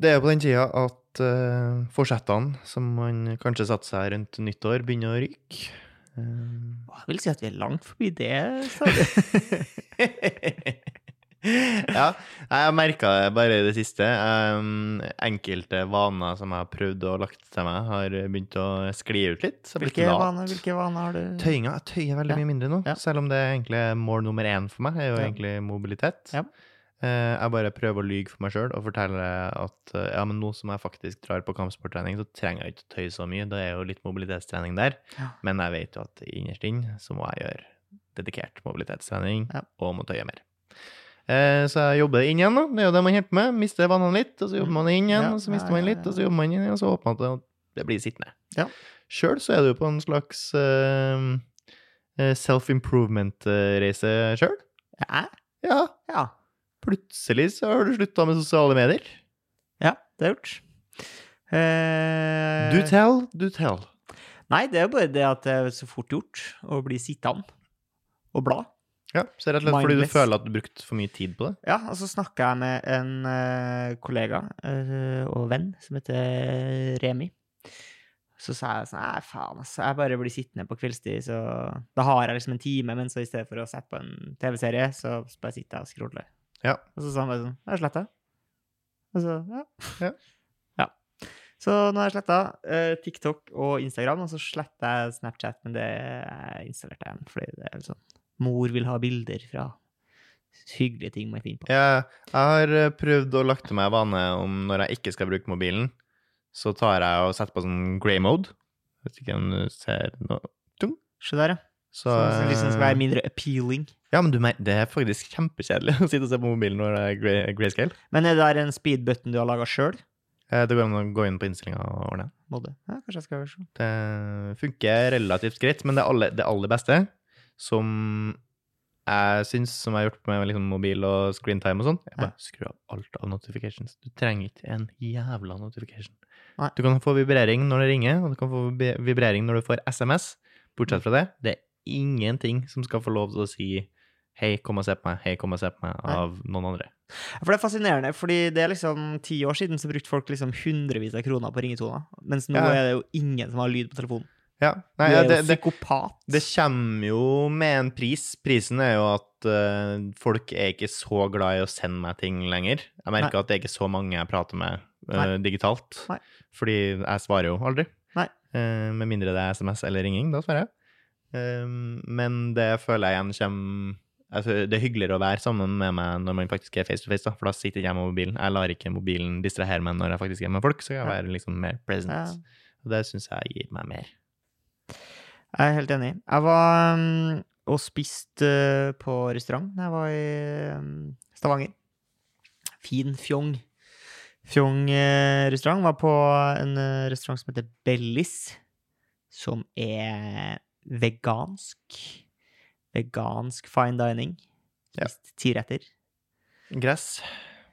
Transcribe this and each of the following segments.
Det er jo på den tida at uh, forsettene, som man kanskje satte seg rundt nyttår, begynner å ryke. Um, Jeg vil si at vi er langt forbi det. sa du. ja, jeg har merka det bare i det siste. Um, enkelte vaner som jeg har prøvd å lagt til meg, har begynt å skli ut litt. Hvilke vaner, hvilke vaner har du? Tøyinga jeg tøyer veldig Ja. mye mindre nå, Ja. selv om det er egentlig mål nummer én for meg. er jo Ja. egentlig mobilitet. Ja. Eh, jeg bare prøver å lyge for meg sjøl og fortelle at eh, ja, men nå som jeg faktisk drar på kampsporttrening, så trenger jeg ikke å tøye så mye. Det er jo litt mobilitetstrening der. Ja. Men jeg vet jo at innerst inne så må jeg gjøre dedikert mobilitetstrening Ja. og må tøye mer. Eh, så jeg jobber inn igjen, da. Det er jo det man holder på med. Mister vannene litt, og så jobber man inn igjen, og så mister man litt, og så jobber man inn igjen, og så håper man at det, blir sittende. Ja. Sjøl så er du på en slags eh, self-improvement-reise sjøl. Ja. Ja, ja. Plutselig så har du slutta med sosiale medier. Ja, det har jeg gjort. Eh, Do tell, do tell. Nei, det er jo bare det at det er så fort gjort å bli sittende og bla. Ja, så rett og slett fordi du føler at du brukte for mye tid på det. Ja, og så snakka jeg med en uh, kollega uh, og venn som heter Remi. Så sa jeg sånn Nei, faen, altså. Jeg bare blir sittende på kveldstid, så da har jeg liksom en time, men så i stedet for å sette på en TV-serie, så bare sitter jeg og scroller. Ja. Og så sa han bare sånn Jeg har sletta. Og så ja. Ja. ja. Så nå har jeg sletta TikTok og Instagram, og så sletter jeg Snapchat, men det er installert igjen, fordi det er sånn Mor vil ha bilder fra hyggelige ting man finner på. Ja, jeg har eh, prøvd å lagt til meg vane om når jeg ikke skal bruke mobilen, så tar jeg og setter på sånn grey mode. Hvis ikke du ser noe Se der, ja. Så, Så, så liksom skal eh, være mindre appealing. Ja, men du, det er faktisk kjempekjedelig å sitte og se på mobilen når det er grayscale. Men er det der en speed-button du har laga sjøl? Eh, Det går an å gå inn på innstillinga og ordne. Ja, kanskje jeg skal gjøre sånn. Det funker relativt greit, men det aller, det aller beste, som jeg syns, som jeg har gjort med liksom mobil og screentime og sånn, er bare skru av alt av notifications. Du trenger ikke en jævla notification. Nei. Du kan få vibrering når det ringer, og du kan få vibrering når du får SMS. Bortsett fra det, det er ingenting som skal få lov til å si hei, kom og se på meg, hei, kom og se på meg, Nei. av noen andre. For det er fascinerende, fordi det er liksom ti år siden så brukte folk liksom hundrevis av kroner på ringetoner, mens nå Ja. er det jo ingen som har lyd på telefonen. Ja, Du nei, er ja, jo det, det, psykopat. Det kommer jo med en pris. Prisen er jo at uh, folk er ikke så glad i å sende meg ting lenger. Jeg merker at det er ikke så mange jeg prater med uh, Nei. digitalt. Nei. Fordi jeg svarer jo aldri. Nei. Uh, med mindre det er SMS eller ringing. Da svarer jeg. Eh, men det føler jeg igjen kommer altså, Det er hyggeligere å være sammen med meg når man faktisk er face to face, da, for da sitter ikke jeg med mobilen. Jeg lar ikke mobilen distrahere meg når jeg faktisk er med folk, så kan jeg være liksom mer present. Ja. Og det syns jeg gir meg mer. Jeg er helt enig. Jeg var um, og spiste uh, på restaurant da jeg var i um, Stavanger. Fin fjong. Fjong uh, restaurant. Var på en uh, restaurant som heter Bellis, som er vegansk. Vegansk fine dining. Ja. Ti retter. Gress.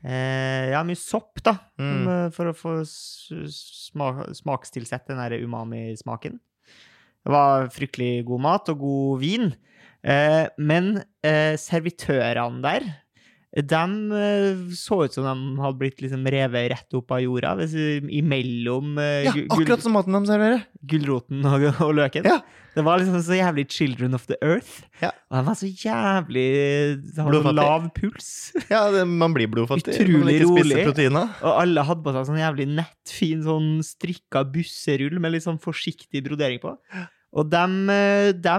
Eh, ja, mye sopp, da, Mm. eh, for å få smak, sma smakstilsett den derre umami-smaken. Det var fryktelig god mat og god vin. Eh, men eh, servitørene der, de eh, så ut som de hadde blitt liksom revet rett opp av jorda, hvis, imellom eh, Ja, akkurat som maten de serverer! gulroten og, og løken. Ja. Det var liksom så jævlig Children of the Earth. Ja. Og de var så jævlig De har så lav puls. Ja, det, man blir blodfattig. Utrolig rolig. Og alle hadde på seg sånn jævlig nett, fin sånn strikka busserull med litt sånn forsiktig brodering på. Og de, de,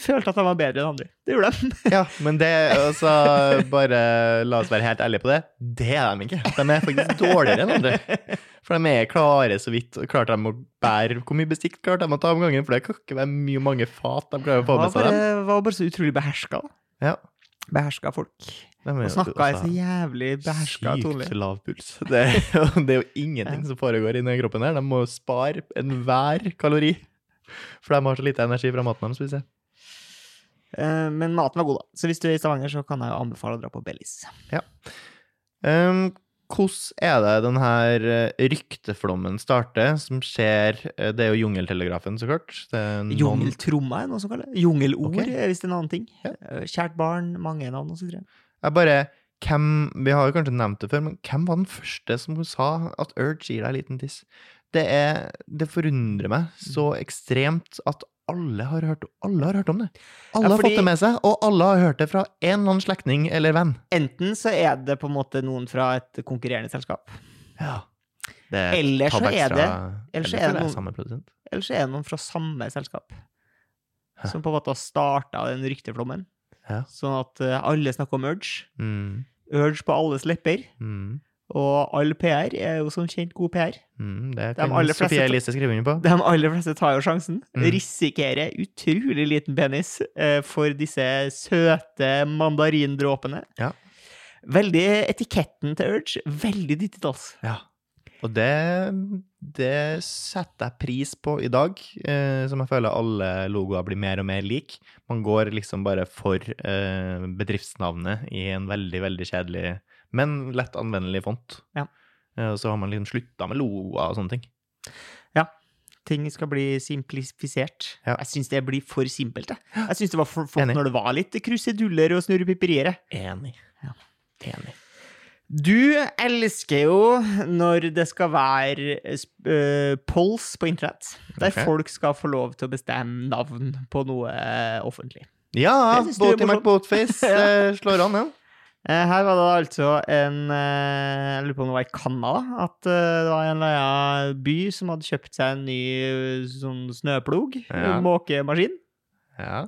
følte at de var bedre enn andre. Det gjorde de. Ja, men det altså, Bare la oss være helt ærlige på det. Det er de ikke. De er faktisk dårligere enn andre. For de er klare så vidt. Klarte de å bære Hvor mye bestikk klarte de å ta om gangen? For det kan ikke være mye mange fat de klarer å få med seg. Det var bare så utrolig beherska. Ja. Beherska folk. Og snakka i altså så jævlig beherska tone. Sykt lav puls. Det det er jo ingenting som foregår inni kroppen her. De må jo spare enhver kalori. For de har så lite energi fra maten de spiser. Uh, Men maten var god, da. Så hvis du er i Stavanger, så kan jeg jo anbefale å dra på Bellis. Um, hvordan er det den her eh, rykteflommen starter, som skjer eh, Det er jo Jungeltelegrafen, så klart. Noen- Jungeltromma er noe som kaller det. Jungelord Ok. er visst en annen ting. Ja. Kjært barn, mange navn videre. Jeg bare hvem Vi har jo kanskje nevnt det før, men hvem var den første som sa at Urge gir deg en liten tiss? Det er Det forundrer meg så ekstremt at alle har hørt, alle har hørt om det. Alle Ja, har fått det med seg, og alle har hørt det fra en eller annen slektning eller venn. Enten så er det på en måte noen fra et konkurrerende selskap, Ja. Er Eller så er det- eller så er det noen- eller så noen fra samme selskap. Hæ? Som på en måte har starta den rykteflommen. Ja. Sånn at eh, alle snakker om Urge. Mm, Urge på alles lepper. mm, Og all PR er jo som kjent god PR. mm, det De kan de Sofie Elise skrive under på. De aller fleste tar jo sjansen. Mm. Risikerer utrolig liten penis eh, for disse søte mandarindråpene. Ja. Veldig etiketten til Urge. Veldig dittetals. Ja. Og det, det setter jeg pris på i dag, eh, som jeg føler alle logoer blir mer og mer lik. Man går liksom bare for eh, bedriftsnavnet i en veldig, veldig kjedelig, men lett anvendelig font. Ja. Eh, så har man liksom slutta med loa og sånne ting. Ja. Ting skal bli simplifisert. Ja. Jeg syns det blir for simpelt. Jeg, jeg syns det var for flott når det var litt kruseduller og snurrepiperier. Enig. Ja. Enig. Du elsker jo når det skal være øh, polls på internett, der okay. folk skal få lov til å bestemme navn på noe øh, offentlig. Ja, er Boaty. McBoatface eh, slår an, ja. Eh, Her var det altså en eh, Jeg lurer på om det var i Canada. At eh, det var en eller annen by som hadde kjøpt seg en ny sånn snøplog. Ja. Måkemaskin. ja.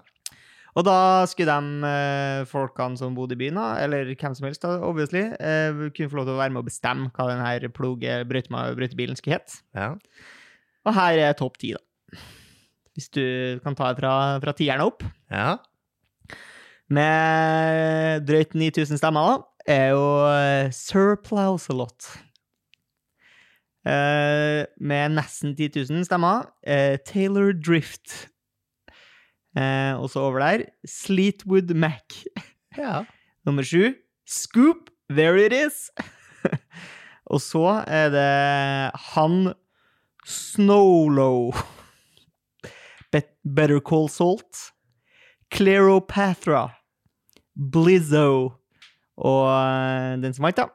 Og da skulle de folkene som bodde i byen, eller hvem som helst, da, obviously, kunne få lov til å være med å bestemme hva denne ploge-brøytebilen skulle hete. ja. Og her er topp ti, da. Hvis du kan ta det fra, fra tieren opp. Ja. Med drøyt 9000 stemmer, da, er jo eh, Sir Plauselot. Eh, med nesten 10 000 stemmer, eh, Taylor Drift. Og så over der, Sleetwood Mac. ja. Nummer sju, Scoop, there it is. og så er det han Snowlow. Bet Better Call Salt. Cleopatra. Blizzo. Og eh, den som vant, da.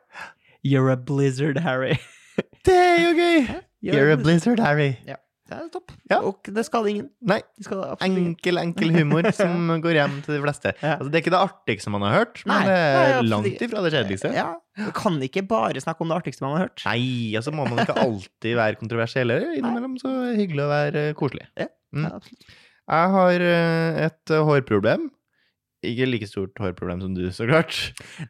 You're a blizzard, Harry. Det er jo gøy! You're You're a blizzard, Harry. Ja, det er topp. Ja. Og det skal ingen. Nei, Det skal enkel, enkel humor som går hjem til de fleste. Ja. Altså, det er ikke det artigste man har hørt, men Nei, det er langt ifra det kjedeligste. Ja, Du kan ikke bare snakke om det artigste man har hørt. Nei, altså må man ikke alltid være kontroversiell. eller? Innimellom så er det hyggelig å være eh, koselig. Mm. Jeg har eh, et hårproblem. Ikke like stort hårproblem som du, så klart.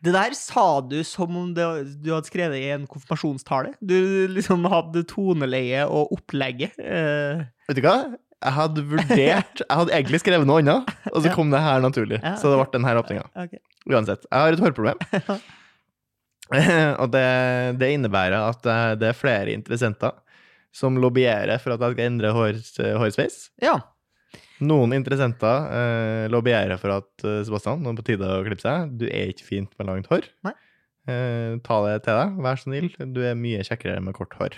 Det der sa du som om det, du hadde skrevet i en konfirmasjonstale. Du liksom hadde toneleie og opplegget. Uh... Vet du hva? Jeg hadde vurdert Jeg hadde egentlig skrevet noe annet, og så Ja. kom det her naturlig. Ja, Så det ble den her åpninga. Okay. Uansett. Jeg har et hårproblem. og det, det innebærer at eh, det er flere interessenter som lobbyerer for at jeg skal endre hår, hårsveis. Ja. Noen interessenter eh, lobbyerer for at eh, Sebastian, nå er det på tide å klippe seg. Du er ikke fint med langt hår. Nei. Eh, ta det til deg, vær så snill. Du er mye kjekkere med kort hår.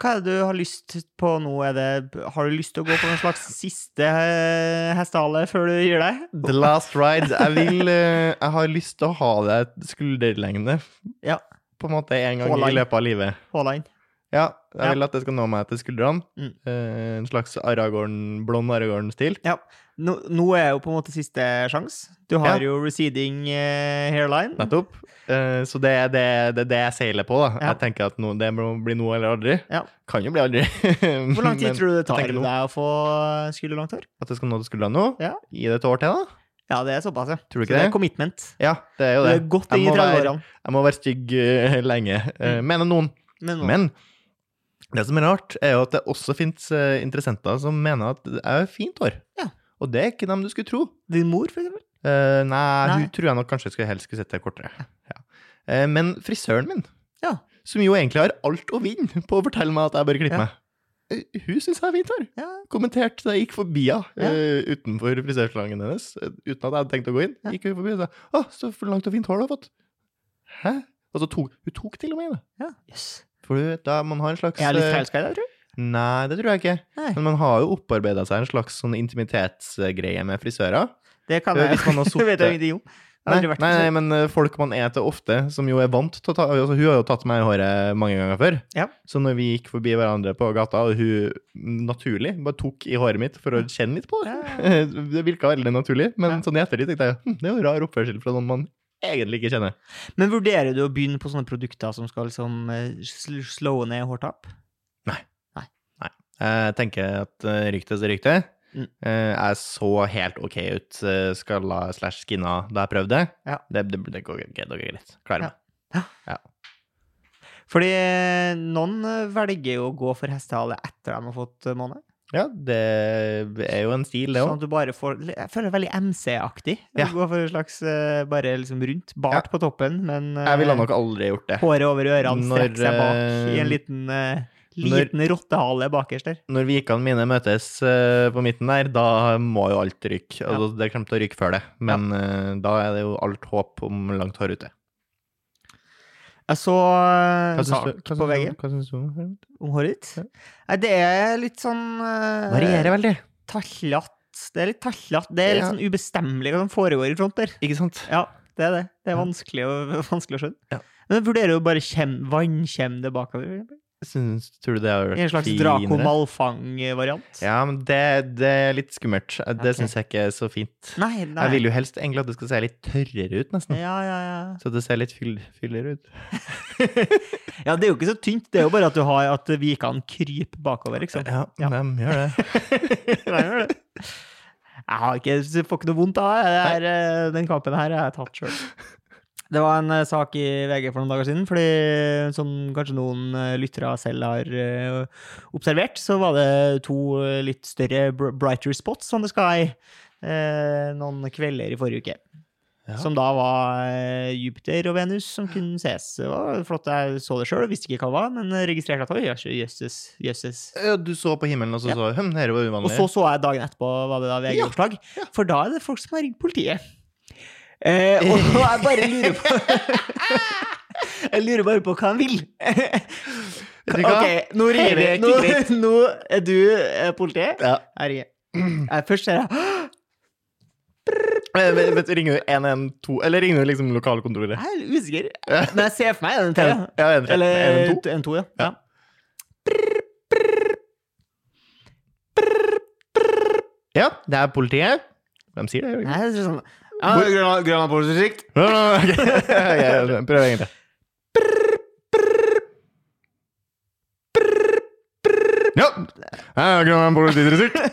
Hva er det du har lyst på nå? Det, har du lyst til å gå på en slags siste eh, hestehale før du gir deg? The last ride. Jeg vil eh, Jeg har lyst til å ha det skulderlengde Ja. på en måte en gang Håland. i løpet av livet. Haaland? Ja, jeg vil at det skal nå meg til skuldrene. Mm. Eh, en slags Aragorn, blond Aragorn-stil. Ja. Nå, nå er jo på en måte siste sjanse. Du har Ja. jo receding eh, hairline. Nettopp. Eh, så det er det, det, det jeg seiler på, da. Ja. Jeg tenker at no, det må bli nå eller aldri. Ja. Kan jo bli aldri. Hvor lang tid Men tror du det tar deg å få skulderlangt hår? At det skal nå til skuldrene nå? Ja. Gi det et år til, da? Ja, det er såpass, ja. Tror du Så ikke det er det? commitment. Ja, det er jo Du det. er godt Jeg må være- 30-årene. Jeg må være stygg uh, lenge. Uh, Mm. Mener noen. Men noen. Men det som er rart, er jo at det også fins interessenter som mener at det er fint hår. Ja. Og det er ikke dem du skulle tro. Din mor, for eksempel? Uh, nei, Nei. hun tror jeg nok kanskje skulle helst skulle sett det kortere. Ja. Uh, men frisøren min, Ja. som jo egentlig har alt å vinne på å fortelle meg at jeg bør klippe meg, uh, hun syns jeg har fint hår. Ja. Kommenterte da jeg gikk forbi henne eh, utenfor frisørslangen hennes, eh, uten at jeg hadde tenkt å gå inn. Gikk hun forbi og sa 'Å, så langt og fint hår du har fått'. Hæ? Og så tok hun tok til og med i det. ja. Yes. For du da man har en slags Er jeg litt eh, forelska i deg, tror du? Nei, det tror jeg ikke. Nei. Men man har jo opparbeida seg en slags sånn intimitetsgreie med frisører. Det kan jeg hvis man har har Nei, nei, nei, men eh, folk man er til ofte, som jo er vant til å ta altså, Hun har jo tatt meg i håret mange ganger før. Ja. Så når vi gikk forbi hverandre på gata, og hun naturlig bare tok i håret mitt for å kjenne litt på det Ja. Det virka veldig naturlig, men Ja. sånn i ettertid tenkte jeg hm, det er jo rar oppførsel fra noen man egentlig ikke kjenner. Men vurderer du å begynne på sånne produkter som skal liksom slowe ned hårtap? Nei. Nei. Nei. Jeg tenker at uh, ryktet er rykte. Mm. Eh, jeg så helt OK ut, skalla slash skinna, da jeg prøvde. Ja. Det, det, det går. Det går greit. Klarer meg. Fordi eh, noen eh, velger jo å gå for hestehale etter de har fått måned. måne. Ja, det er jo en stil, det Sånn at du bare får Jeg føler det veldig MC-aktig. Ja. Gå for en slags eh, bare liksom rundt. Bart på toppen, men eh, Jeg ville nok aldri gjort det. håret over ørene Når, strekker seg bak i eh, en liten, eh, når- liten rottehale bakerst der. Når vikene mine møtes uh, på midten der, da må jo alt ryke. Altså, Det kommer til å ryke før det, men eh, da er det jo alt håp om langt hår ute. Jeg så eh, en sak på VG hva syns du om ditt. Nei, det er litt sånn uh, Varierer veldig. Tallete. Det er litt tallete. Det er litt sånn ubestemmelig hva som foregår i front der. Ikke sant? Ja, det er det. Det er vanskelig å, vanskelig å skjønne. Ja. Men jeg vurderer jo bare vannkjem det bakover. Syns, tror du det har vært en slags? Draco Malfang-variant. Ja, men det, det er litt skummelt. Det okay. syns jeg ikke er så fint. Nei, nei. Jeg vil jo helst egentlig at det skal se litt tørrere ut, nesten. Ja, ja, ja. Så det ser litt fyll, fyllere ut. Ja, det er jo ikke så tynt. Det er jo bare at du har at vikene kryper bakover, liksom. Ja, Ja. de gjør det. de gjør det. Jeg har ikke, jeg får ikke noe vondt av det. eh, Den kampen her har jeg tatt sjøl. Det var en eh, sak i VG for noen dager siden, fordi som kanskje noen eh, lyttere selv har eh, observert, så var det to eh, litt større br- brighter spots on the sky eh, noen kvelder i forrige uke. Ja. Som da var eh, Jupiter og Venus som kunne ses. Det var flott, jeg så det sjøl, visste ikke hva det var, men registrerte at oi, jøsses, jøsses. Ja, Du så på himmelen, og så Ja. så hm, dette var Og så så jeg dagen etterpå var det da VG-oppslag, ja. for da er det folk som har ringt politiet. Eh, og jeg bare lurer på Jeg lurer bare på hva han vil. Ok, nå ringer vi. Nå, nå er du eh, politiet. Ja. Jeg ringer. Jeg først ser jeg men, vet, du, ringer du 112, eller ringer du liksom lokalkontoret? Jeg er usikker. Men jeg ser for meg en til. Ja, ja. en, tre, Eller en, to. en to, ja. ja. Ja, det er politiet. Hvem sier det? Nei, det er sånn ja, politidistrikt. Ja, ok. Ok, Prøv en gang til. Ja. Politidistrikt.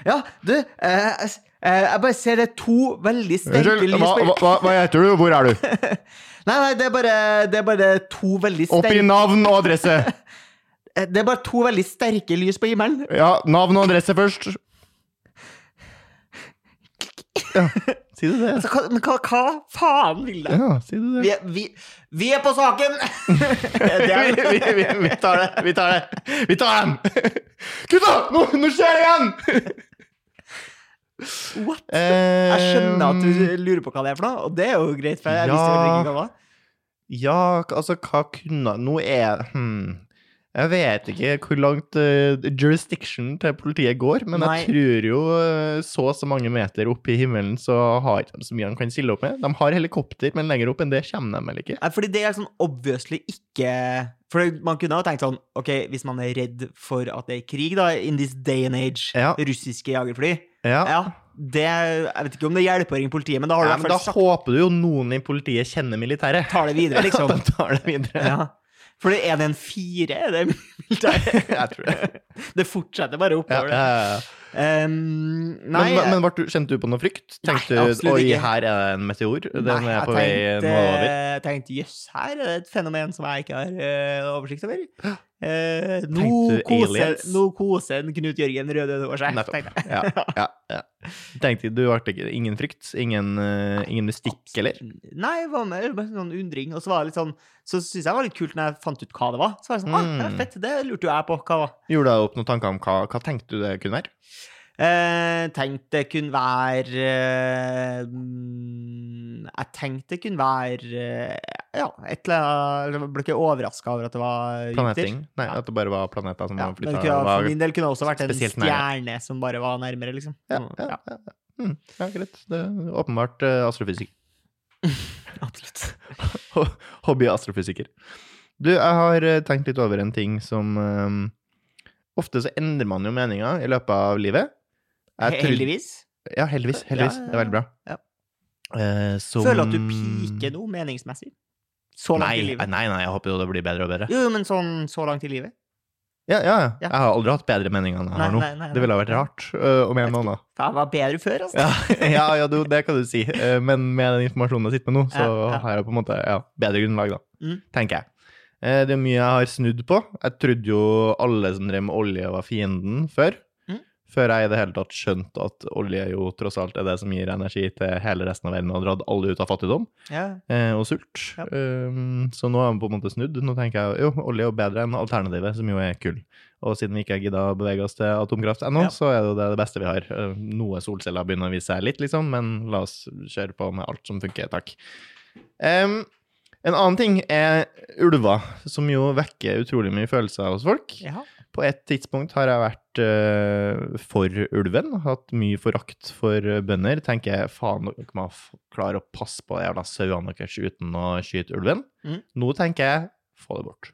Ja, du eh, eh, jeg bare ser det er to veldig sterke lys hva, hva, hva heter du, og hvor er du? Nei, nei, det er bare, det er bare to veldig Oppgi sterke navn og adresse. Det er bare to veldig sterke lys på himmelen. Ja, navn og adresse først. Ja, si det det. Altså, hva, hva, hva faen vil det? Ja, si det Vi, det. er- vi, vi er på saken! det er, Vi, vi, vi, vi tar det, vi tar det. Vi tar dem! Gutta, nå, nå skjer det igjen! What? Jeg skjønner at du Eh, lurer på hva det er for noe, og det er jo greit, for jeg visste jo ikke hva det var. Ja, altså, hva kunne Nå er hmm, Jeg vet ikke hvor langt uh, jurisdiction til politiet går, men Nei. jeg tror jo eh, så og så mange meter opp i himmelen så har ikke de så mye de kan stille opp med. De har helikopter, men lenger opp enn det kommer de vel ikke? Fordi det er sånn obviously ikke For man kunne ha tenkt sånn Ok, hvis man er redd for at det er krig, da, in this day and age, Ja. russiske jagerfly Ja. Ja, det Jeg vet ikke om det hjelper å ringe politiet, men da har du Ja, men da sagt håper du jo noen i politiet kjenner militæret. Tar det videre, liksom. de tar det videre. Ja. For er det en fire? Er det militæret? Jeg tror det. Det fortsetter bare oppover. ja, ja. Ehm, nei, Men, men men du, kjente du på noe frykt? Nei, Tenkte du oi, ikke. her er det en meteor? Den nei, er på vei nordover? jeg tenkte jøss, her er det et fenomen som jeg ikke har uh, oversikt over. Eh, nå, koser, nå koser en Knut Jørgen Røde over seg. Nettopp. Ja, ja, ja. Tenkte du ble ikke ingen frykt? Ingen, uh, ingen mystikk, eller? Nei, det var mer bare sånn undring. Og så var det litt sånn Så syntes jeg det var litt kult når jeg fant ut hva det var. Så var det sånn, ah, det er Mm. fett, det lurte jo jeg på hva var. Gjorde deg opp noen tanker om hva, hva tenkte du det kunne være? Eh, tenkte det kunne være eh, mm, Jeg tenkte det kunne være eh, Ja, et eller annet Jeg ble ikke overraska over at det var Jupiter. Planetting? Nei, Ja. at det bare var planeter som Ja, flytta for min del kunne det også vært en stjerne som bare var nærmere, liksom. ja, ja, ja. ja. Mm, ja, greit. Det er åpenbart uh, astrofysiker. Absolutt. Hobby-astrofysiker. Du, jeg har eh, tenkt litt over en ting som um, Ofte så endrer man jo meninga i løpet av livet. Jeg Heldigvis. Ja, heldigvis. heldigvis. Det er veldig bra. ja. Uh, som Føler at du piker nå, meningsmessig. Så langt Nei, i livet. nei, nei, jeg håper jo det blir bedre og bedre. Jo, men sånn så langt i livet. Ja, ja, ja. Jeg har aldri hatt bedre meninger enn jeg har nå. nei, nei, Det ville ha vært rart uh, mene noe annet. Jeg var bedre før, altså. Ja, ja, ja du, det kan du si. Uh, Men med den informasjonen jeg sitter med nå, så har jeg på en måte ja, bedre grunnlag, da. Mm. Tenker jeg. Uh, Det er mye jeg har snudd på. Jeg trodde jo alle som drev med olje, var fienden før. Før jeg i det hele tatt skjønte at olje jo tross alt er det som gir energi til hele resten av verden, og har dratt alle ut av fattigdom Ja. eh, og sult. Ja. Um, så nå har vi på en måte snudd. Nå tenker jeg jo, olje er jo bedre enn alternativet, som jo er kull. Og siden vi ikke har gidda å bevege oss til atomkraft ennå, Ja. så er det jo det, det beste vi har. Uh, Noe solceller begynner å vise seg litt, liksom, men la oss kjøre på med alt som funker, takk. Um, en annen ting er ulver, som jo vekker utrolig mye følelser hos folk. ja. På et tidspunkt har jeg vært uh, for ulven, hatt mye forakt for eh, bønder. Tenker jeg, faen, dere må klare å passe på de jævla sauene deres uten å skyte ulven. Mm. Nå tenker jeg, få det bort.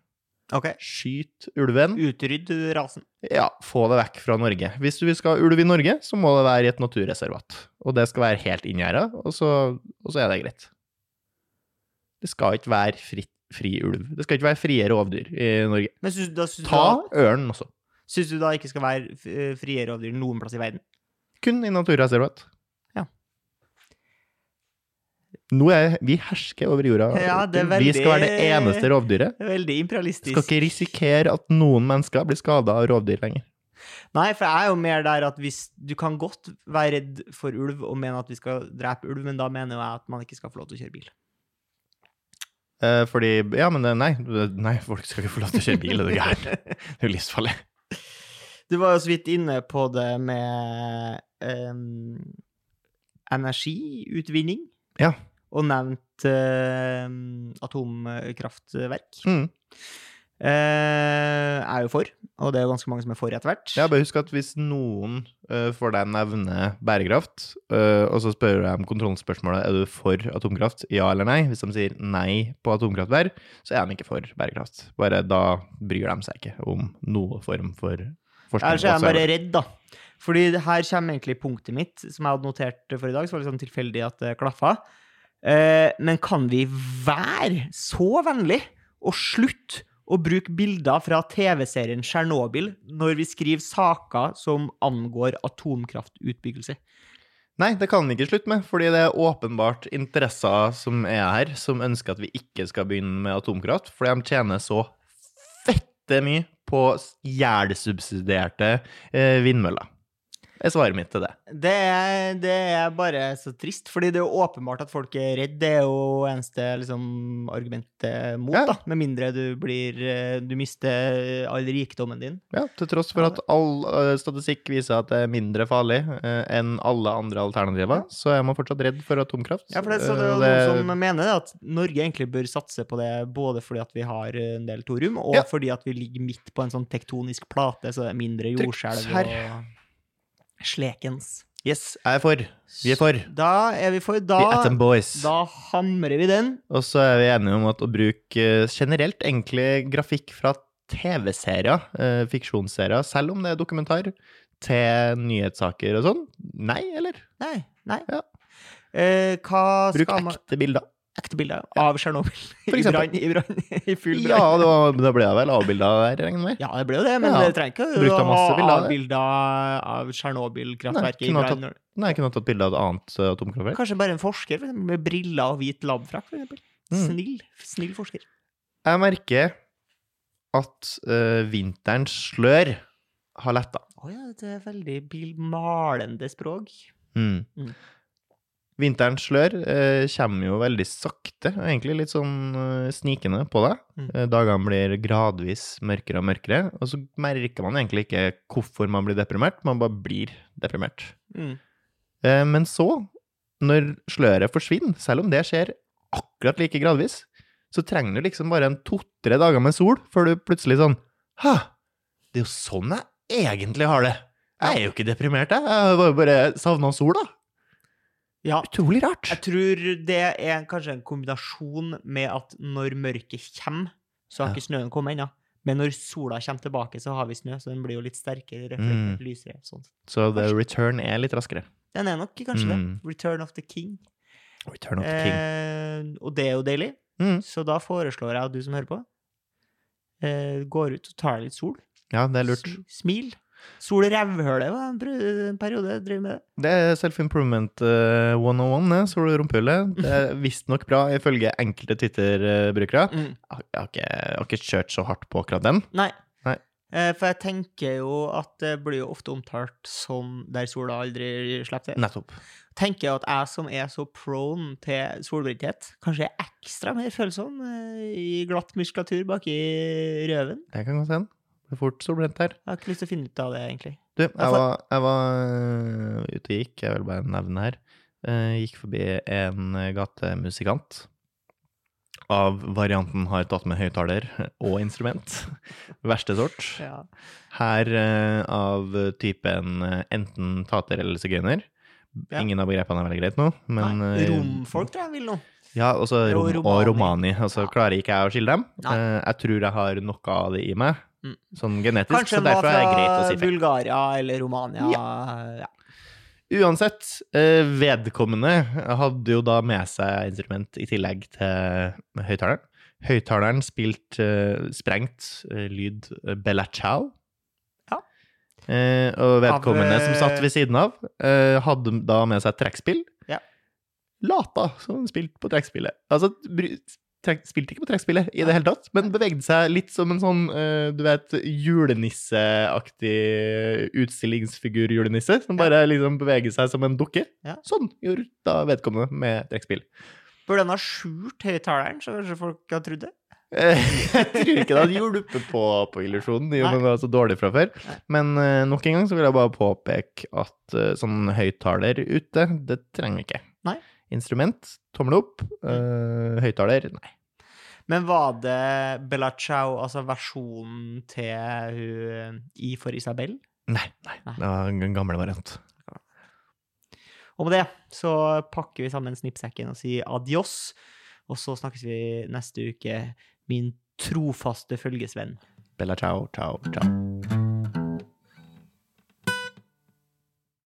Okay. Skyt ulven. Utrydd rasen. Ja, få det vekk fra Norge. Hvis du skal ha ulv i Norge, så må det være i et naturreservat. Og det skal være helt inngjerda, og, så- og så er det greit. Det skal ikke være fritt, fri ulv. Det skal ikke være frie rovdyr i Norge. Du da, synes Ta da, ørnen også. syns du da ikke skal være eh, frie rovdyr noen plass i verden? Kun i naturreservat. Ja. Nå er vi hersker over jorda. Ja, er Vi skal være det eneste rovdyret. Veldig imperialistisk. Skal ikke risikere at noen mennesker blir skada av rovdyr lenger. Nei, for jeg er jo mer der at hvis Du kan godt være redd for ulv og mene at vi skal drepe ulv, men da mener jeg at man ikke skal få lov til å kjøre bil. Eh, fordi Ja, men nei, nei, folk skal ikke få lov til å kjøre bil, er du gæren? Det er jo livsfarlig. Du var jo så vidt inne på det med em, energiutvinning, Ja. og nevnt em, atomkraftverk. Mm. Eh, er jo for, og det er jo ganske mange som er for etter hvert. Ja, bare husk at hvis noen uh, får deg nevne bærekraft, uh, og så spør du dem kontrollspørsmålet er du for atomkraft, ja eller nei, hvis de sier nei på atomkraftverk, så er de ikke for bærekraft. Bare da bryr de seg ikke om noe form for forskning. Ellers er jeg bare redd, da. Fordi her kommer egentlig punktet mitt, som jeg hadde notert for i dag, så var det sånn tilfeldig at det klaffa. Men kan vi være så vennlig og slutte å bruke bilder fra TV-serien Tsjernobyl når vi skriver saker som angår atomkraftutbyggelse? Nei, det kan vi ikke slutte med, fordi det er åpenbart interesser som er her, som ønsker at vi ikke skal begynne med atomkraft, fordi de tjener så fette mye på jævlsubsidierte eh, vindmøller. Det er svaret mitt til det. Det er, det er bare så trist, fordi det er jo åpenbart at folk er redd. Det er jo eneste liksom, argumentet mot, Ja. da. Med mindre du blir eh, Du mister all rikdommen din. Ja, til tross for at all eh, statistikk viser at det er mindre farlig eh, enn alle andre alternativer, så er man fortsatt redd for atomkraft. Ja, for det, så det er det- noen som mener at Norge egentlig bør satse på det både fordi at vi har en del thorium, og Ja. fordi at vi ligger midt på en sånn tektonisk plate, så det er mindre jordskjelv slekens. Yes, jeg er for. Vi er for. Da er vi for. Da, vi boys. da hamrer vi den. Og så er vi enige om at å bruke eh, generelt enkle grafikk fra TV-serier, eh, fiksjonsserier, selv om det er dokumentar, til nyhetssaker og sånn, nei, eller? Nei. nei. Ja. Eh, hva Bruk skal man ekte bilder. Ekte bilder av Tsjernobyl. I brann, i brann, i full brann. Ja, det var, da ble det vel avbilda der, regner med? Ja, det ble jo det, men Ja. det trenger ikke å ha bilder av avbilder av Tsjernobyl-kraftverket i ha brann. Nei, kunne tatt bilde av et annet eh, atomkraftverk. Kanskje bare en forsker med briller og hvit labfrakk, eksempel. Mm. Snill, snill forsker. Jeg merker at uh, vinterens slør har letta. Å ja, det er veldig bilmalende språk. Mm. Mm. Vinterens slør eh, kommer jo veldig sakte, egentlig litt sånn eh, snikende på deg. Mm. Eh, dagene blir gradvis mørkere og mørkere, og så merker man egentlig ikke hvorfor man blir deprimert, man bare blir deprimert. Mm. Eh, men så, når sløret forsvinner, selv om det skjer akkurat like gradvis, så trenger du liksom bare en to-tre dager med sol før du plutselig sånn Hæ, det er jo sånn jeg egentlig har det. Jeg er jo ikke deprimert, jeg. Jeg bare savna sol, da. Ja. Utrolig rart. Jeg tror det er kanskje en kombinasjon med at når mørket kommer, så har Ja. ikke snøen kommet ennå. Men når sola kommer tilbake, så har vi snø, så den blir jo litt sterkere, reflektert, Mm. lysere. Sånn. Så The Return er litt raskere. Den er nok kanskje Mm. det. Return of the King. Return of the King. Eh, og det er jo deilig. Mm. Så da foreslår jeg at du som hører på, eh, går ut og tar litt sol. Ja, det er lurt. Smil. Sol i rævhølet var en periode jeg drev med det. Det er self-improvement uh, 101, det. Sol i rumpehullet. Det er visstnok bra ifølge enkelte Twitter-brukere. Jeg har jeg har ikke, jeg har ikke kjørt så hardt på akkurat den. Nei. Nei. Eh, for jeg tenker jo at det blir jo ofte omtalt som der sola aldri slipper til. Nettopp. Tenker at jeg som er så prone til solbrenthet, kanskje er ekstra mer følsom eh, i glatt muskulatur baki røven. Det kan godt hende. Er fort solbrent her. Jeg har ikke lyst til å finne ut av det, egentlig. Du, jeg var, jeg var øh, ute og gikk, jeg vil bare nevne her. Jeg gikk forbi en gatemusikant. Av varianten har tatt med høyttaler og instrument. Verste sort. Ja. Her eh, av typen eh, enten tater eller sigøyner. Ja. Ingen av begrepene er veldig greit nå, men Nei, eh, romfolk tror jeg vil nå. Ja, også Og rom, romani. og romani. Altså Ja. klarer ikke jeg å skille dem. Nei. Eh, jeg tror jeg har noe av det i meg, Mm. sånn genetisk, Kanskje så derfor er det greit å si feil. Bulgaria eller Romania. Ja. Uansett, eh, vedkommende hadde jo da med seg instrument i tillegg til høyttaleren. Høyttaleren spilte uh, sprengt uh, lyd uh, Bella Ciao. Ja. Og vedkommende som satt ved siden av, hadde da med seg trekkspill. Ja. Lata som hun spilte på trekkspillet. Altså, spilte ikke på trekkspillet i det hele tatt, men bevegde seg litt som en sånn, eh, du vet, julenisseaktig utstillingsfigur-julenisse, som bare liksom beveger seg som en dukke. Ja. Sånn gjorde da vedkommende med trekkspill. Burde han ha skjult høyttaleren, så kanskje folk har trodd det? Eh, Jeg tror ikke det hadde hjulpet på, på illusjonen, den var så dårlig fra før. Nei. Men uh, nok en gang så vil jeg bare påpeke at uh, sånn høyttaler ute, det trenger vi ikke. Nei. Instrument, tommel opp. Uh, høyttaler, nei. Men var det Bella Ciao, altså versjonen til hun I for Isabel? Nei, nei. Nei. Det var en gammel variant. Og med det så pakker vi sammen snippsekken og sier adios. Og så snakkes vi neste uke, min trofaste følgesvenn. Bella ciao, ciao, ciao.